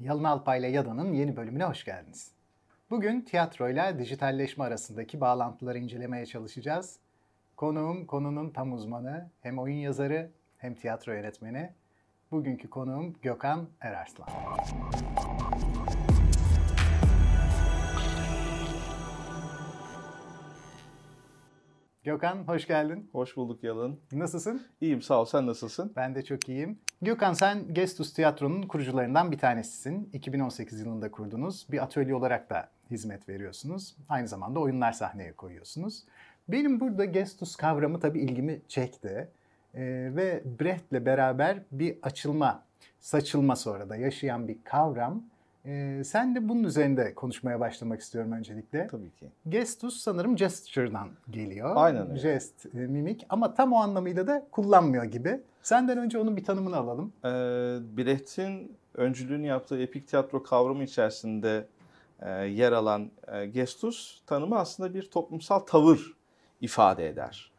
Yalın Alpay ile Yada'nın yeni bölümüne hoş geldiniz. Bugün tiyatroyla dijitalleşme arasındaki bağlantıları incelemeye çalışacağız. Konuğum konunun tam uzmanı, hem oyun yazarı hem tiyatro yönetmeni. Bugünkü konuğum Gökhan Erarslan. Gökhan hoş geldin. Hoş bulduk Yalın. Nasılsın? İyiyim sağ ol. Sen nasılsın? Ben de çok iyiyim. Gökhan sen Gestus Tiyatro'nun kurucularından bir tanesisin. 2018 yılında kurdunuz. Bir atölye olarak da hizmet veriyorsunuz. Aynı zamanda oyunlar sahneye koyuyorsunuz. Benim burada Gestus kavramı tabii ilgimi çekti. Ee, ve Brecht'le beraber bir açılma, saçılma sonra da yaşayan bir kavram. Ee, sen de bunun üzerinde konuşmaya başlamak istiyorum öncelikle. Tabii ki. Gestus sanırım gesture'dan geliyor. Aynen öyle. Jest, e, mimik ama tam o anlamıyla da kullanmıyor gibi. Senden önce onun bir tanımını alalım. Ee, Brecht'in öncülüğünü yaptığı epik tiyatro kavramı içerisinde e, yer alan e, gestus tanımı aslında bir toplumsal tavır ifade eder.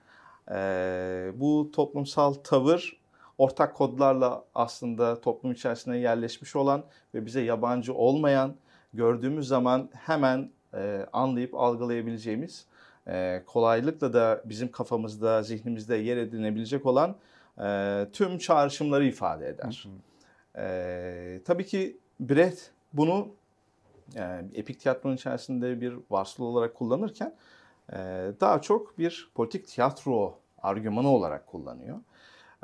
Ee, bu toplumsal tavır ortak kodlarla aslında toplum içerisine yerleşmiş olan ve bize yabancı olmayan, gördüğümüz zaman hemen e, anlayıp algılayabileceğimiz, e, kolaylıkla da bizim kafamızda, zihnimizde yer edinebilecek olan e, tüm çağrışımları ifade eder. E, tabii ki Brecht bunu e, epik tiyatronun içerisinde bir varsıl olarak kullanırken e, daha çok bir politik tiyatro argümanı olarak kullanıyor.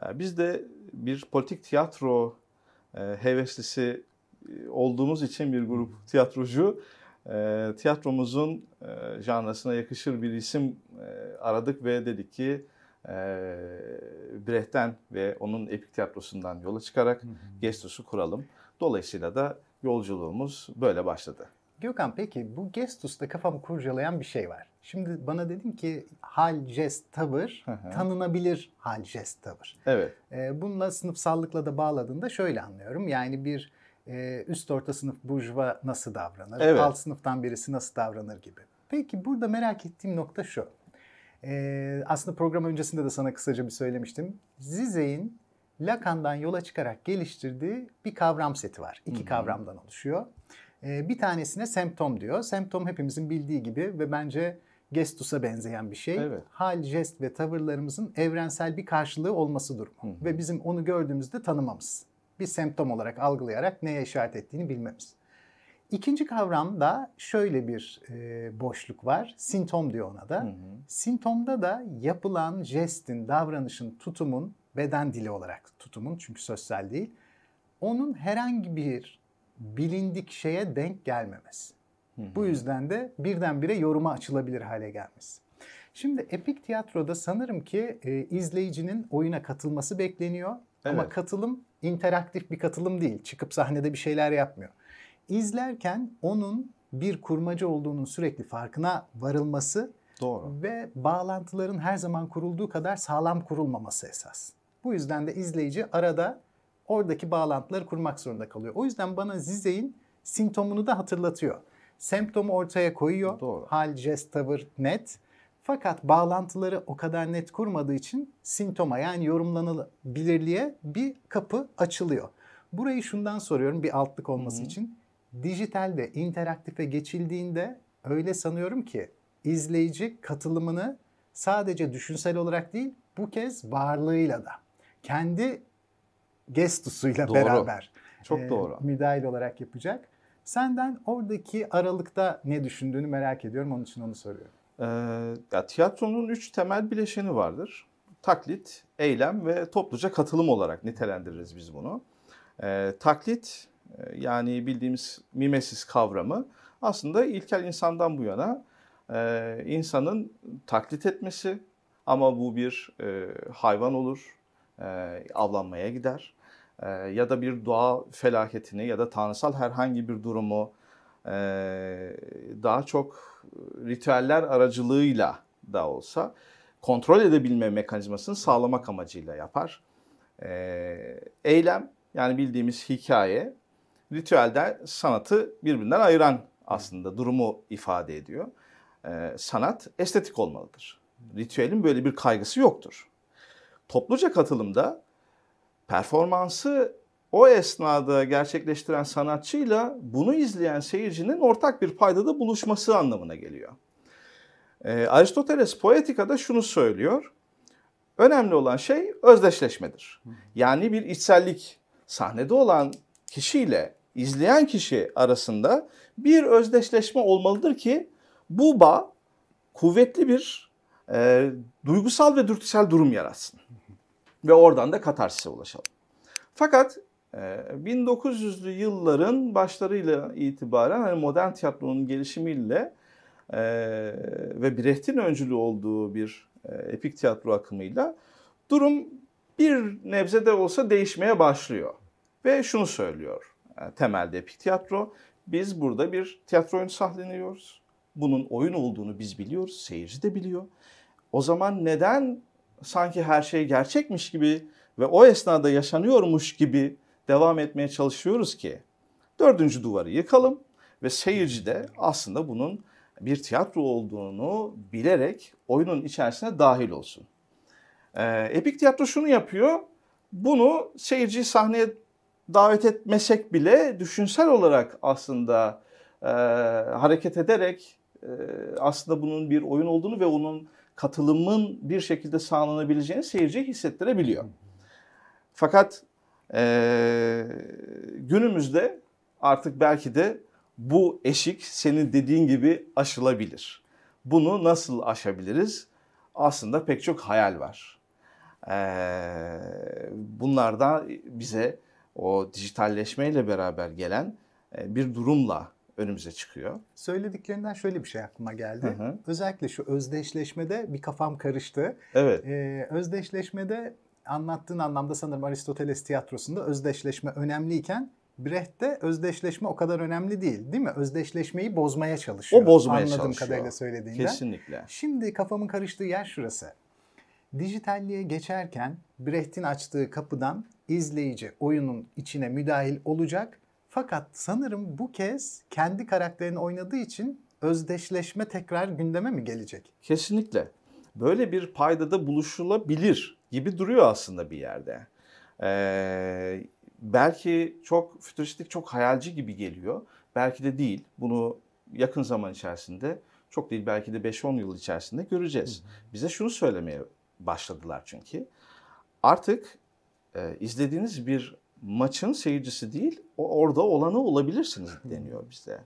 E, biz de bir politik tiyatro e, heveslisi e, olduğumuz için bir grup tiyatrocu e, tiyatromuzun janrasına yakışır bir isim aradık ve dedik ki Brecht'ten ve onun epik tiyatrosundan yola çıkarak Gestus'u kuralım. Dolayısıyla da yolculuğumuz böyle başladı. Gökhan peki bu Gestus'ta kafamı kurcalayan bir şey var. Şimdi bana dedin ki hal, jest, tavır, tanınabilir hal, jest, tavır. Evet, Ee, bununla sınıfsallıkla da bağladığında şöyle anlıyorum. Yani bir e, üst orta sınıf burjuva nasıl davranır, Evet. alt sınıftan birisi nasıl davranır gibi. Peki burada merak ettiğim nokta şu. Ee, aslında program öncesinde de sana kısaca bir söylemiştim. Zizek'in Lacan'dan yola çıkarak geliştirdiği bir kavram seti var. İki Hı hı. kavramdan oluşuyor. Ee, bir tanesine semptom diyor. Semptom hepimizin bildiği gibi ve bence gestus'a benzeyen bir şey. Evet. Hal, jest ve tavırlarımızın evrensel bir karşılığı olması durumu. Hı hı. Ve bizim onu gördüğümüzde tanımamız. Bir semptom olarak algılayarak neye işaret ettiğini bilmemiz. İkinci kavramda şöyle bir e, boşluk var. Sintom diyor ona da. Hı hı. Sintomda da yapılan jestin, davranışın, tutumun, beden dili olarak tutumun çünkü sözsel değil, onun herhangi bir bilindik şeye denk gelmemesi. Hı hı. Bu yüzden de birdenbire yoruma açılabilir hale gelmesi. Şimdi epik tiyatroda sanırım ki e, izleyicinin oyuna katılması bekleniyor. Ama Evet. katılım interaktif bir katılım değil. Çıkıp sahnede bir şeyler yapmıyor. İzlerken onun bir kurmaca olduğunun sürekli farkına varılması Doğru. ve bağlantıların her zaman kurulduğu kadar sağlam kurulmaması esas. Bu yüzden de izleyici arada oradaki bağlantıları kurmak zorunda kalıyor. O yüzden bana Zizek'in sintomunu da hatırlatıyor. Semptomu ortaya koyuyor. Doğru. Hal, jest, tavır net. Fakat bağlantıları o kadar net kurmadığı için sintoma yani yorumlanabilirliğe bir kapı açılıyor. Burayı şundan soruyorum bir altlık olması Hı hı. için. Dijitalde interaktife geçildiğinde öyle sanıyorum ki izleyici katılımını sadece düşünsel olarak değil bu kez varlığıyla da kendi gestusuyla Doğru. beraber Çok e, doğru. müdahil olarak yapacak. Senden oradaki aralıkta ne düşündüğünü merak ediyorum. Onun için onu soruyorum. Ee, ya, tiyatronun üç temel bileşeni vardır. Taklit, eylem ve topluca katılım olarak nitelendiririz biz bunu. Ee, taklit e, yani bildiğimiz mimesis kavramı aslında ilkel insandan bu yana e, insanın taklit etmesi ama bu bir e, hayvan olur, e, avlanmaya gider e, ya da bir doğa felaketini ya da tanrısal herhangi bir durumu e, daha çok ritüeller aracılığıyla da olsa kontrol edebilme mekanizmasını sağlamak amacıyla yapar. E, eylem yani bildiğimiz hikaye ritüelden sanatı birbirinden ayıran aslında durumu ifade ediyor. Ee, sanat estetik olmalıdır. Ritüelin böyle bir kaygısı yoktur. Topluca katılımda performansı o esnada gerçekleştiren sanatçıyla bunu izleyen seyircinin ortak bir paydada buluşması anlamına geliyor. Ee, Aristoteles Poetika'da şunu söylüyor. Önemli olan şey özdeşleşmedir. Yani bir içsellik sahnede olan kişiyle izleyen kişi arasında bir özdeşleşme olmalıdır ki bu bağ kuvvetli bir e, duygusal ve dürtüsel durum yaratsın. Ve oradan da katarsise ulaşalım. Fakat 1900'lü yılların başlarıyla itibaren hani modern tiyatronun gelişimiyle e, ve Brecht'in öncülü olduğu bir e, epik tiyatro akımıyla durum bir nebze de olsa değişmeye başlıyor. Ve şunu söylüyor e, temelde epik tiyatro. Biz burada bir tiyatro oyunu sahneliyoruz. Bunun oyun olduğunu biz biliyoruz, seyirci de biliyor. O zaman neden sanki her şey gerçekmiş gibi ve o esnada yaşanıyormuş gibi devam etmeye çalışıyoruz ki dördüncü duvarı yıkalım ve seyirci de aslında bunun bir tiyatro olduğunu bilerek oyunun içerisine dahil olsun. Ee, epik tiyatro şunu yapıyor, bunu seyirciyi sahneye davet etmesek bile düşünsel olarak aslında e, hareket ederek e, aslında bunun bir oyun olduğunu ve onun katılımın bir şekilde sağlanabileceğini seyirciye hissettirebiliyor. Fakat e, günümüzde artık belki de bu eşik senin dediğin gibi aşılabilir. Bunu nasıl aşabiliriz? Aslında pek çok hayal var. Ee, bunlar da bize o dijitalleşmeyle beraber gelen bir durumla önümüze çıkıyor. Söylediklerinden şöyle bir şey aklıma geldi. Hı hı. Özellikle şu özdeşleşmede bir kafam karıştı. Evet. Ee, özdeşleşmede anlattığın anlamda sanırım Aristoteles tiyatrosunda özdeşleşme önemliyken Brecht'te özdeşleşme o kadar önemli değil değil mi? Özdeşleşmeyi bozmaya çalışıyor. O bozmaya Anladığım çalışıyor. kadarıyla söylediğinden. Kesinlikle. Şimdi kafamın karıştığı yer şurası. Dijitalliğe geçerken Brecht'in açtığı kapıdan izleyici oyunun içine müdahil olacak. Fakat sanırım bu kez kendi karakterini oynadığı için özdeşleşme tekrar gündeme mi gelecek? Kesinlikle. Böyle bir paydada buluşulabilir gibi duruyor aslında bir yerde. Ee, belki çok fütüristik, çok hayalci gibi geliyor. Belki de değil. Bunu yakın zaman içerisinde, çok değil belki de 5-10 yıl içerisinde göreceğiz. Bize şunu söylemeye başladılar çünkü. Artık e, izlediğiniz bir maçın seyircisi değil, o orada olanı olabilirsiniz deniyor bize.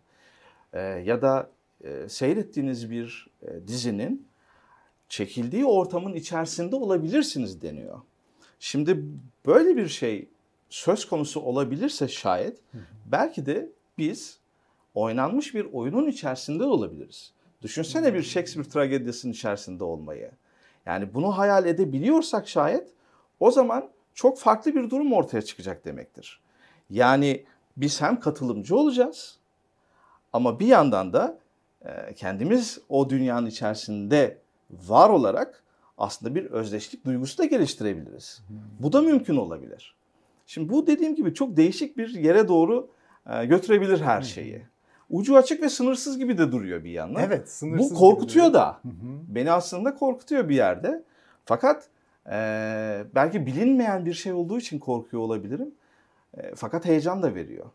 E, ya da e, seyrettiğiniz bir e, dizinin çekildiği ortamın içerisinde olabilirsiniz deniyor. Şimdi böyle bir şey söz konusu olabilirse şayet belki de biz oynanmış bir oyunun içerisinde olabiliriz. Düşünsene bir Shakespeare tragedyasının içerisinde olmayı. Yani bunu hayal edebiliyorsak şayet o zaman çok farklı bir durum ortaya çıkacak demektir. Yani biz hem katılımcı olacağız ama bir yandan da e, kendimiz o dünyanın içerisinde var olarak aslında bir özdeşlik duygusu da geliştirebiliriz. Bu da mümkün olabilir. Şimdi bu dediğim gibi çok değişik bir yere doğru e, götürebilir her şeyi. Ucu açık ve sınırsız gibi de duruyor bir yandan. Evet, sınırsız Bu korkutuyor da. Beni aslında korkutuyor bir yerde. Fakat e, belki bilinmeyen bir şey olduğu için korkuyor olabilirim. E, fakat heyecan da veriyor.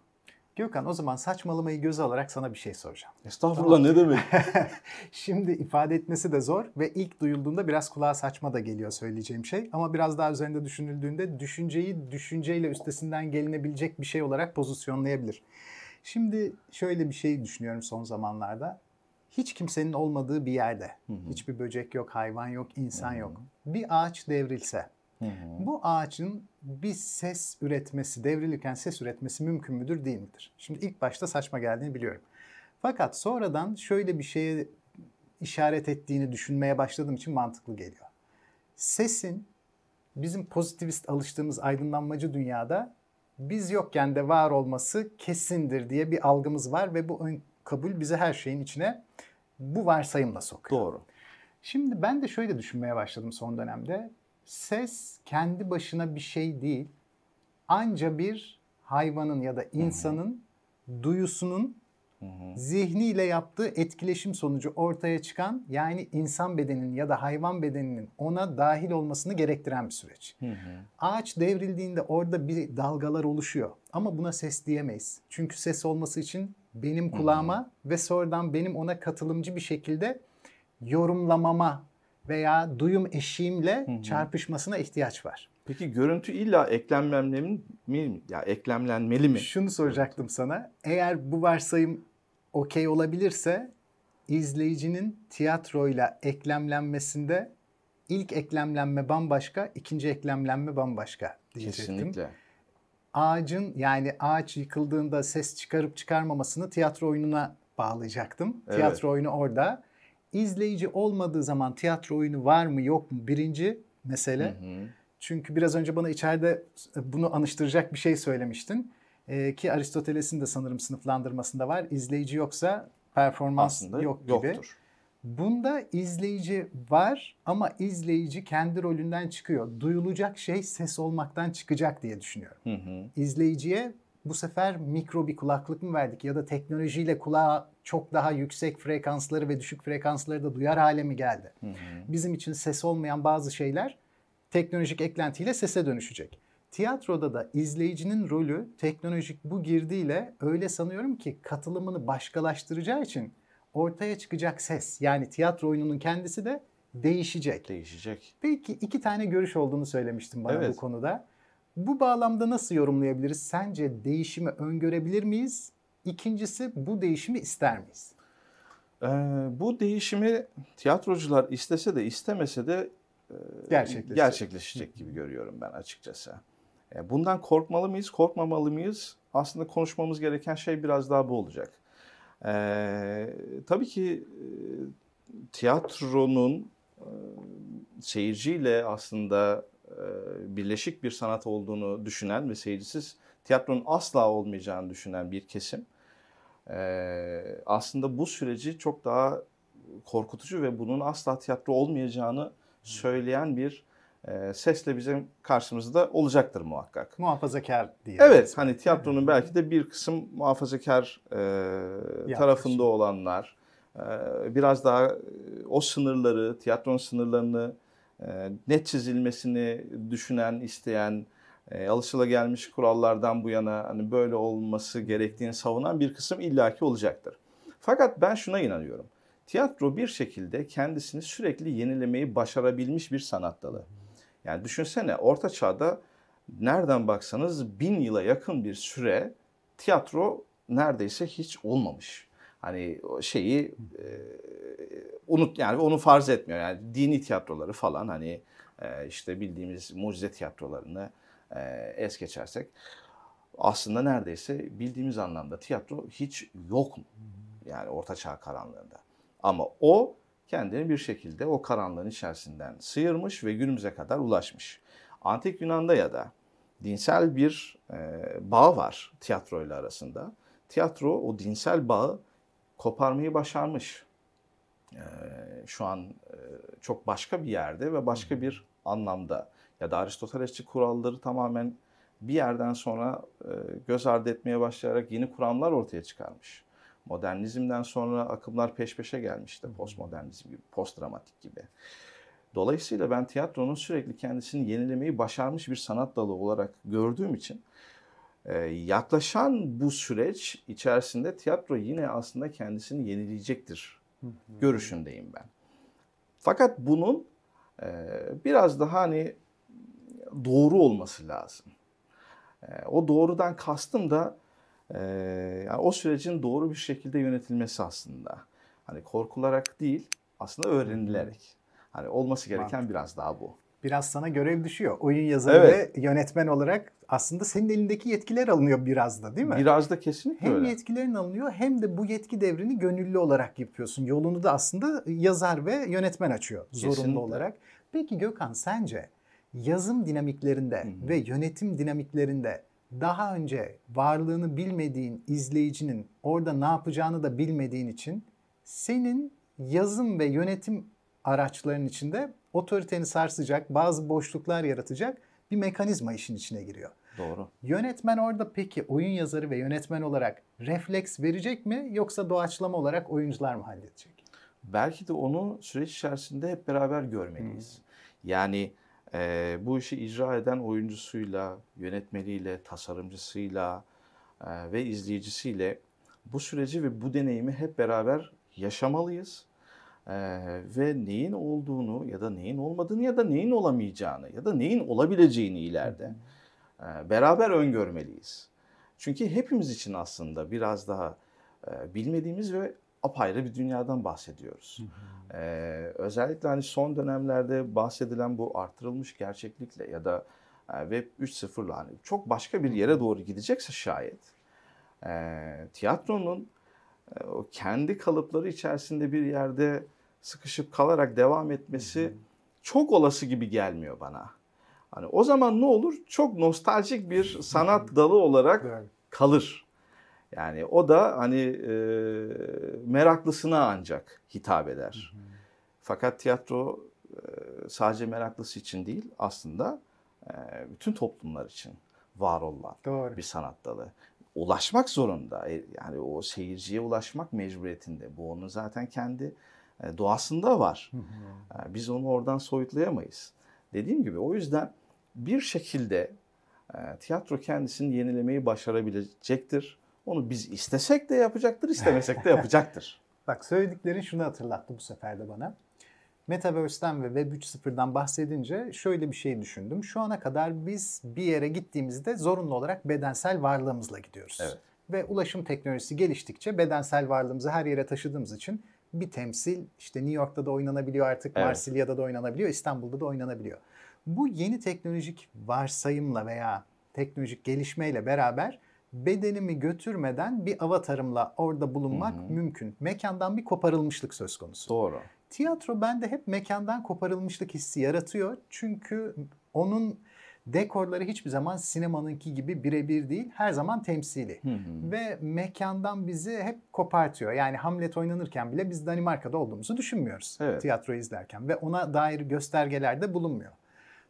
Gökhan o zaman saçmalamayı göze alarak sana bir şey soracağım. Estağfurullah ne demek? Şimdi ifade etmesi de zor ve ilk duyulduğunda biraz kulağa saçma da geliyor söyleyeceğim şey. Ama biraz daha üzerinde düşünüldüğünde düşünceyi düşünceyle üstesinden gelinebilecek bir şey olarak pozisyonlayabilir. Şimdi şöyle bir şey düşünüyorum son zamanlarda. Hiç kimsenin olmadığı bir yerde, hiçbir böcek yok, hayvan yok, insan yok. Bir ağaç devrilse, bu ağacın bir ses üretmesi, devrilirken ses üretmesi mümkün müdür değil midir? Şimdi ilk başta saçma geldiğini biliyorum. Fakat sonradan şöyle bir şeye işaret ettiğini düşünmeye başladığım için mantıklı geliyor. Sesin bizim pozitivist alıştığımız aydınlanmacı dünyada biz yokken de var olması kesindir diye bir algımız var ve bu ön kabul bizi her şeyin içine bu varsayımla sokuyor. Doğru. Şimdi ben de şöyle düşünmeye başladım son dönemde. Ses kendi başına bir şey değil. Anca bir hayvanın ya da insanın duyusunun zihniyle yaptığı etkileşim sonucu ortaya çıkan yani insan bedeninin ya da hayvan bedeninin ona dahil olmasını gerektiren bir süreç. Ağaç devrildiğinde orada bir dalgalar oluşuyor ama buna ses diyemeyiz. Çünkü ses olması için benim kulağıma ve sonradan benim ona katılımcı bir şekilde yorumlamama veya duyum eşiğimle çarpışmasına ihtiyaç var. Peki görüntü illa eklemlenmeli mi? Ya eklemlenmeli mi? Şunu soracaktım sana. Eğer bu varsayım okey olabilirse izleyicinin tiyatroyla eklemlenmesinde ilk eklemlenme bambaşka, ikinci eklemlenme bambaşka diyecektim. Kesinlikle. Ağacın yani ağaç yıkıldığında ses çıkarıp çıkarmamasını tiyatro oyununa bağlayacaktım. Evet. Tiyatro oyunu orada. İzleyici olmadığı zaman tiyatro oyunu var mı yok mu birinci mesele. Hı hı. Çünkü biraz önce bana içeride bunu anıştıracak bir şey söylemiştin. Ee, ki Aristoteles'in de sanırım sınıflandırmasında var. İzleyici yoksa performans Aslında yok gibi. yoktur. Bunda izleyici var ama izleyici kendi rolünden çıkıyor. Duyulacak şey ses olmaktan çıkacak diye düşünüyorum. Hı hı. İzleyiciye bu sefer mikro bir kulaklık mı verdik ya da teknolojiyle kulağa çok daha yüksek frekansları ve düşük frekansları da duyar hale mi geldi? Hı hı. Bizim için ses olmayan bazı şeyler teknolojik eklentiyle sese dönüşecek. Tiyatroda da izleyicinin rolü teknolojik bu girdiyle öyle sanıyorum ki katılımını başkalaştıracağı için ortaya çıkacak ses yani tiyatro oyununun kendisi de değişecek. Değişecek. Peki iki tane görüş olduğunu söylemiştim bana Evet. bu konuda. Bu bağlamda nasıl yorumlayabiliriz? Sence değişimi öngörebilir miyiz? İkincisi bu değişimi ister miyiz? Ee, bu değişimi tiyatrocular istese de istemese de e, Gerçekleşecek. gerçekleşecek gibi görüyorum ben açıkçası. E, Bundan korkmalı mıyız, korkmamalı mıyız? Aslında konuşmamız gereken şey biraz daha bu olacak. Ee, tabii ki e, tiyatronun e, seyirciyle aslında e, birleşik bir sanat olduğunu düşünen ve seyircisiz tiyatronun asla olmayacağını düşünen bir kesim. E, aslında bu süreci çok daha korkutucu ve bunun asla tiyatro olmayacağını söyleyen bir e, sesle bizim karşımızda olacaktır muhakkak. Muhafazakar diye. Evet, hani tiyatronun belki de bir kısım muhafazakar e, tarafında olanlar, e, biraz daha e, o sınırları, tiyatronun sınırlarını e, net çizilmesini düşünen, isteyen, e, alışılagelmiş kurallardan bu yana hani böyle olması gerektiğini savunan bir kısım illaki olacaktır. Fakat ben şuna inanıyorum. Tiyatro bir şekilde kendisini sürekli yenilemeyi başarabilmiş bir sanat dalı. Yani düşünsene Orta Çağ'da nereden baksanız bin yıla yakın bir süre tiyatro neredeyse hiç olmamış. Hani şeyi e, unut yani onu farz etmiyor. Yani dini tiyatroları falan hani e, işte bildiğimiz mucize tiyatrolarını e, es geçersek aslında neredeyse bildiğimiz anlamda tiyatro hiç yok mu? Yani Orta Çağ karanlığında. Ama o kendini bir şekilde o karanlığın içerisinden sıyırmış ve günümüze kadar ulaşmış. Antik Yunan'da ya da dinsel bir e, bağ var tiyatroyla arasında. Tiyatro o dinsel bağı koparmayı başarmış. E, şu an e, çok başka bir yerde ve başka bir anlamda. Ya da Aristotelesçi kuralları tamamen bir yerden sonra e, göz ardı etmeye başlayarak yeni kuramlar ortaya çıkarmış. Modernizmden sonra akımlar peş peşe gelmişti. Postmodernizm gibi, postdramatik gibi. Dolayısıyla ben tiyatronun sürekli kendisini yenilemeyi başarmış bir sanat dalı olarak gördüğüm için e, yaklaşan bu süreç içerisinde tiyatro yine aslında kendisini yenileyecektir görüşündeyim ben. Fakat bunun e, biraz daha hani doğru olması lazım. E, o doğrudan kastım da e, yani o sürecin doğru bir şekilde yönetilmesi aslında. Hani korkularak değil, aslında öğrenilerek. Hani olması gereken biraz daha bu. Biraz sana görev düşüyor. Oyun yazarı Evet. ve yönetmen olarak aslında senin elindeki yetkiler alınıyor biraz da değil mi? Biraz da kesinlikle Hem öyle. yetkilerin alınıyor hem de bu yetki devrini gönüllü olarak yapıyorsun. Yolunu da aslında yazar ve yönetmen açıyor zorunlu Kesinlikle. olarak. Peki Gökhan sence yazım dinamiklerinde Hı hı. ve yönetim dinamiklerinde daha önce varlığını bilmediğin izleyicinin orada ne yapacağını da bilmediğin için senin yazım ve yönetim araçların içinde otoriteni sarsacak, bazı boşluklar yaratacak bir mekanizma işin içine giriyor. Doğru. Yönetmen orada peki oyun yazarı ve yönetmen olarak refleks verecek mi yoksa doğaçlama olarak oyuncular mı halledecek? Belki de onu süreç içerisinde hep beraber görmeliyiz. Yani e, bu işi icra eden oyuncusuyla, yönetmeliyle, tasarımcısıyla e, ve izleyicisiyle bu süreci ve bu deneyimi hep beraber yaşamalıyız. E, ve neyin olduğunu ya da neyin olmadığını ya da neyin olamayacağını ya da neyin olabileceğini ileride e, beraber öngörmeliyiz. Çünkü hepimiz için aslında biraz daha e, bilmediğimiz ve apayrı bir dünyadan bahsediyoruz. Ee, özellikle hani son dönemlerde bahsedilen bu artırılmış gerçeklikle ya da e, Web 3.0'la hani çok başka bir yere doğru gidecekse şayet e, tiyatronun e, o kendi kalıpları içerisinde bir yerde sıkışıp kalarak devam etmesi çok olası gibi gelmiyor bana. Hani o zaman ne olur? Çok nostaljik bir sanat dalı olarak kalır. Yani o da hani e, meraklısına ancak hitap eder. Hı hı. Fakat tiyatro e, sadece meraklısı için değil aslında e, bütün toplumlar için var olan Doğru. bir sanat dalı. Ulaşmak zorunda. E, yani o seyirciye ulaşmak mecburiyetinde. Bu onun zaten kendi doğasında var. Hı hı. Biz onu oradan soyutlayamayız. Dediğim gibi o yüzden bir şekilde tiyatro kendisini yenilemeyi başarabilecektir onu biz istesek de yapacaktır, istemesek de yapacaktır. Bak söylediklerin şunu hatırlattı bu sefer de bana. Metaverse'den ve Web 3.0'dan bahsedince şöyle bir şey düşündüm. Şu ana kadar biz bir yere gittiğimizde zorunlu olarak bedensel varlığımızla gidiyoruz. Evet. Ve ulaşım teknolojisi geliştikçe bedensel varlığımızı her yere taşıdığımız için bir temsil işte New York'ta da oynanabiliyor artık, evet. Marsilya'da da oynanabiliyor, İstanbul'da da oynanabiliyor. Bu yeni teknolojik varsayımla veya teknolojik gelişmeyle beraber bedenimi götürmeden bir avatarımla orada bulunmak Hı-hı. mümkün. Mekandan bir koparılmışlık söz konusu. Doğru. Tiyatro bende hep mekandan koparılmışlık hissi yaratıyor. Çünkü onun dekorları hiçbir zaman sinemanınki gibi birebir değil. Her zaman temsili. Hı hı. Ve mekandan bizi hep kopartıyor. Yani Hamlet oynanırken bile biz Danimarka'da olduğumuzu düşünmüyoruz. Evet. Tiyatro izlerken. Ve ona dair göstergeler de bulunmuyor.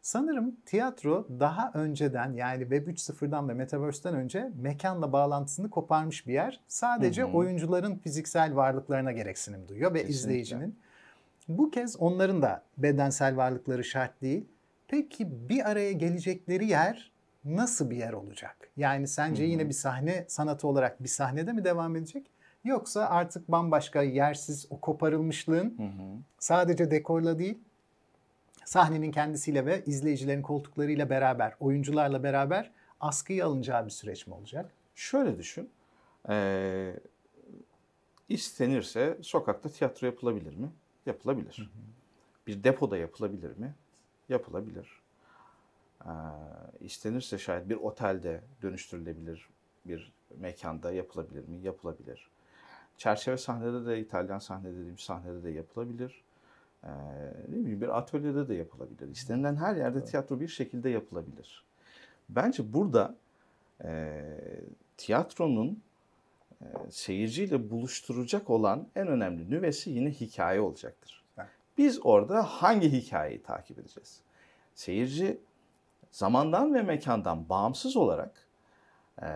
Sanırım tiyatro daha önceden yani Web 3.0'dan ve Metaverse'den önce mekanla bağlantısını koparmış bir yer. Sadece hı hı. oyuncuların fiziksel varlıklarına gereksinim duyuyor ve Kesinlikle. izleyicinin. Bu kez onların da bedensel varlıkları şart değil. Peki bir araya gelecekleri yer nasıl bir yer olacak? Yani sence hı hı. yine bir sahne sanatı olarak bir sahnede mi devam edecek? Yoksa artık bambaşka yersiz o koparılmışlığın hı hı. sadece dekorla değil sahnenin kendisiyle ve izleyicilerin koltuklarıyla beraber, oyuncularla beraber askıya alınacağı bir süreç mi olacak? Şöyle düşün. Ee, istenirse sokakta tiyatro yapılabilir mi? Yapılabilir. Hı hı. Bir depoda yapılabilir mi? Yapılabilir. Ee, istenirse şayet bir otelde dönüştürülebilir bir mekanda yapılabilir mi? Yapılabilir. Çerçeve sahnede de İtalyan sahnede dediğim sahnede de yapılabilir. Ee, ne bileyim bir atölyede de yapılabilir. İstenilen her yerde tiyatro bir şekilde yapılabilir. Bence burada e, tiyatronun e, seyirciyle buluşturacak olan en önemli nüvesi yine hikaye olacaktır. Biz orada hangi hikayeyi takip edeceğiz? Seyirci zamandan ve mekandan bağımsız olarak e,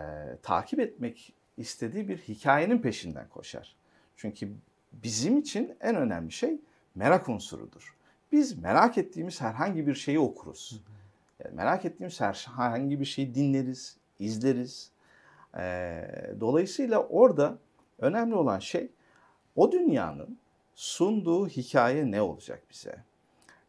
takip etmek istediği bir hikayenin peşinden koşar. Çünkü bizim için en önemli şey merak unsurudur. Biz merak ettiğimiz herhangi bir şeyi okuruz. Yani merak ettiğimiz herhangi bir şeyi dinleriz, izleriz. Ee, dolayısıyla orada önemli olan şey o dünyanın sunduğu hikaye ne olacak bize?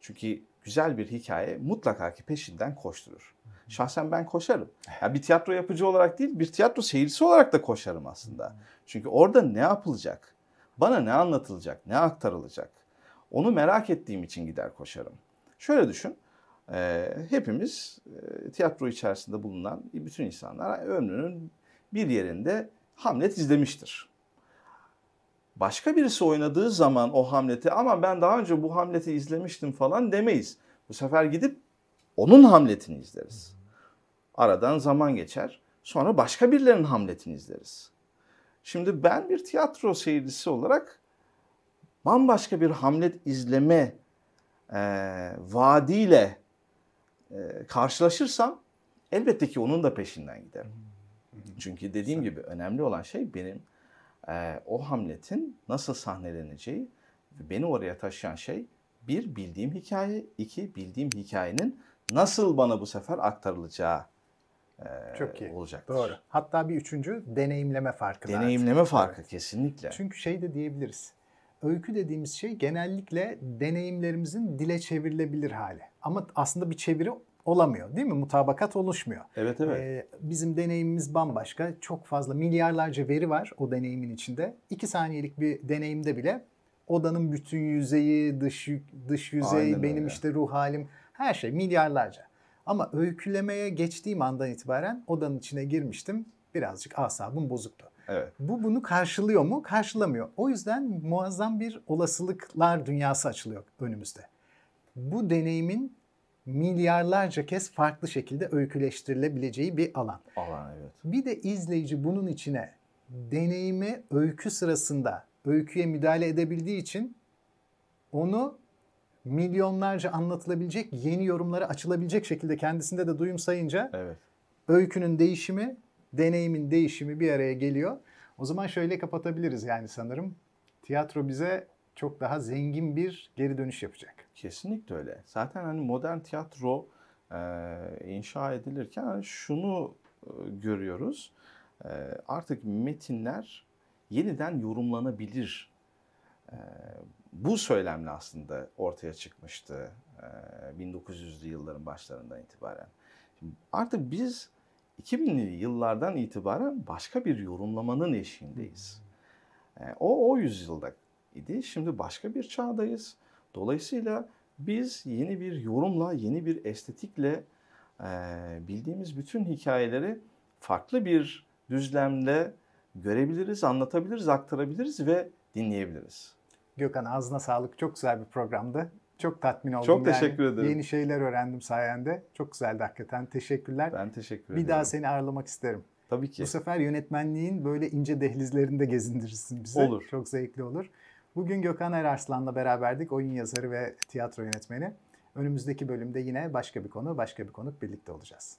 Çünkü güzel bir hikaye mutlaka ki peşinden koşturur. Şahsen ben koşarım. Yani bir tiyatro yapıcı olarak değil, bir tiyatro seyircisi olarak da koşarım aslında. Çünkü orada ne yapılacak? Bana ne anlatılacak? Ne aktarılacak? Onu merak ettiğim için gider koşarım. Şöyle düşün, e, hepimiz e, tiyatro içerisinde bulunan bütün insanlar ömrünün bir yerinde Hamlet izlemiştir. Başka birisi oynadığı zaman o Hamlet'i ama ben daha önce bu Hamlet'i izlemiştim falan demeyiz. Bu sefer gidip onun Hamlet'ini izleriz. Aradan zaman geçer. Sonra başka birilerinin Hamlet'ini izleriz. Şimdi ben bir tiyatro seyircisi olarak bambaşka bir Hamlet izleme e, vaadiyle e, karşılaşırsam elbette ki onun da peşinden giderim. Çünkü dediğim gibi önemli olan şey benim e, o Hamlet'in nasıl sahneleneceği beni oraya taşıyan şey bir bildiğim hikaye, iki bildiğim hikayenin nasıl bana bu sefer aktarılacağı e, Çok iyi. olacaktır. Doğru. Hatta bir üçüncü deneyimleme farkı Deneyimleme farkı kesinlikle. Çünkü şey de diyebiliriz. Öykü dediğimiz şey genellikle deneyimlerimizin dile çevrilebilir hali. Ama aslında bir çeviri olamıyor değil mi? Mutabakat oluşmuyor. Evet evet. Ee, bizim deneyimimiz bambaşka. Çok fazla milyarlarca veri var o deneyimin içinde. İki saniyelik bir deneyimde bile odanın bütün yüzeyi, dış dış yüzey, Aynen benim öyle. işte ruh halim, her şey milyarlarca. Ama öykülemeye geçtiğim andan itibaren odanın içine girmiştim. Birazcık asabım bozuktu. Evet. Bu bunu karşılıyor mu? Karşılamıyor. O yüzden muazzam bir olasılıklar dünyası açılıyor önümüzde. Bu deneyimin milyarlarca kez farklı şekilde öyküleştirilebileceği bir alan. Alan evet. Bir de izleyici bunun içine deneyimi öykü sırasında öyküye müdahale edebildiği için onu milyonlarca anlatılabilecek, yeni yorumlara açılabilecek şekilde kendisinde de duyum sayınca Evet. öykünün değişimi, deneyimin değişimi bir araya geliyor. O zaman şöyle kapatabiliriz yani sanırım. Tiyatro bize çok daha zengin bir geri dönüş yapacak. Kesinlikle öyle. Zaten hani modern tiyatro e, inşa edilirken hani şunu e, görüyoruz. E, artık metinler yeniden yorumlanabilir. E, bu söylemle aslında ortaya çıkmıştı e, 1900'lü yılların başlarından itibaren. Şimdi artık biz 2000'li yıllardan itibaren başka bir yorumlamanın eşiğindeyiz. E, o o yüzyılda idi. Şimdi başka bir çağdayız. Dolayısıyla biz yeni bir yorumla, yeni bir estetikle e, bildiğimiz bütün hikayeleri farklı bir düzlemle görebiliriz, anlatabiliriz, aktarabiliriz ve dinleyebiliriz. Gökhan ağzına sağlık. Çok güzel bir programdı. Çok tatmin oldum. Çok yani. teşekkür ederim. Yeni şeyler öğrendim sayende. Çok güzeldi hakikaten. Teşekkürler. Ben teşekkür bir ediyorum. daha seni ağırlamak isterim. Tabii ki. Bu sefer yönetmenliğin böyle ince dehlizlerinde gezindirirsin bizi. Olur. Çok zevkli olur. Bugün Gökhan Erarslan'la beraberdik. Oyun yazarı ve tiyatro yönetmeni. Önümüzdeki bölümde yine başka bir konu, başka bir konuk birlikte olacağız.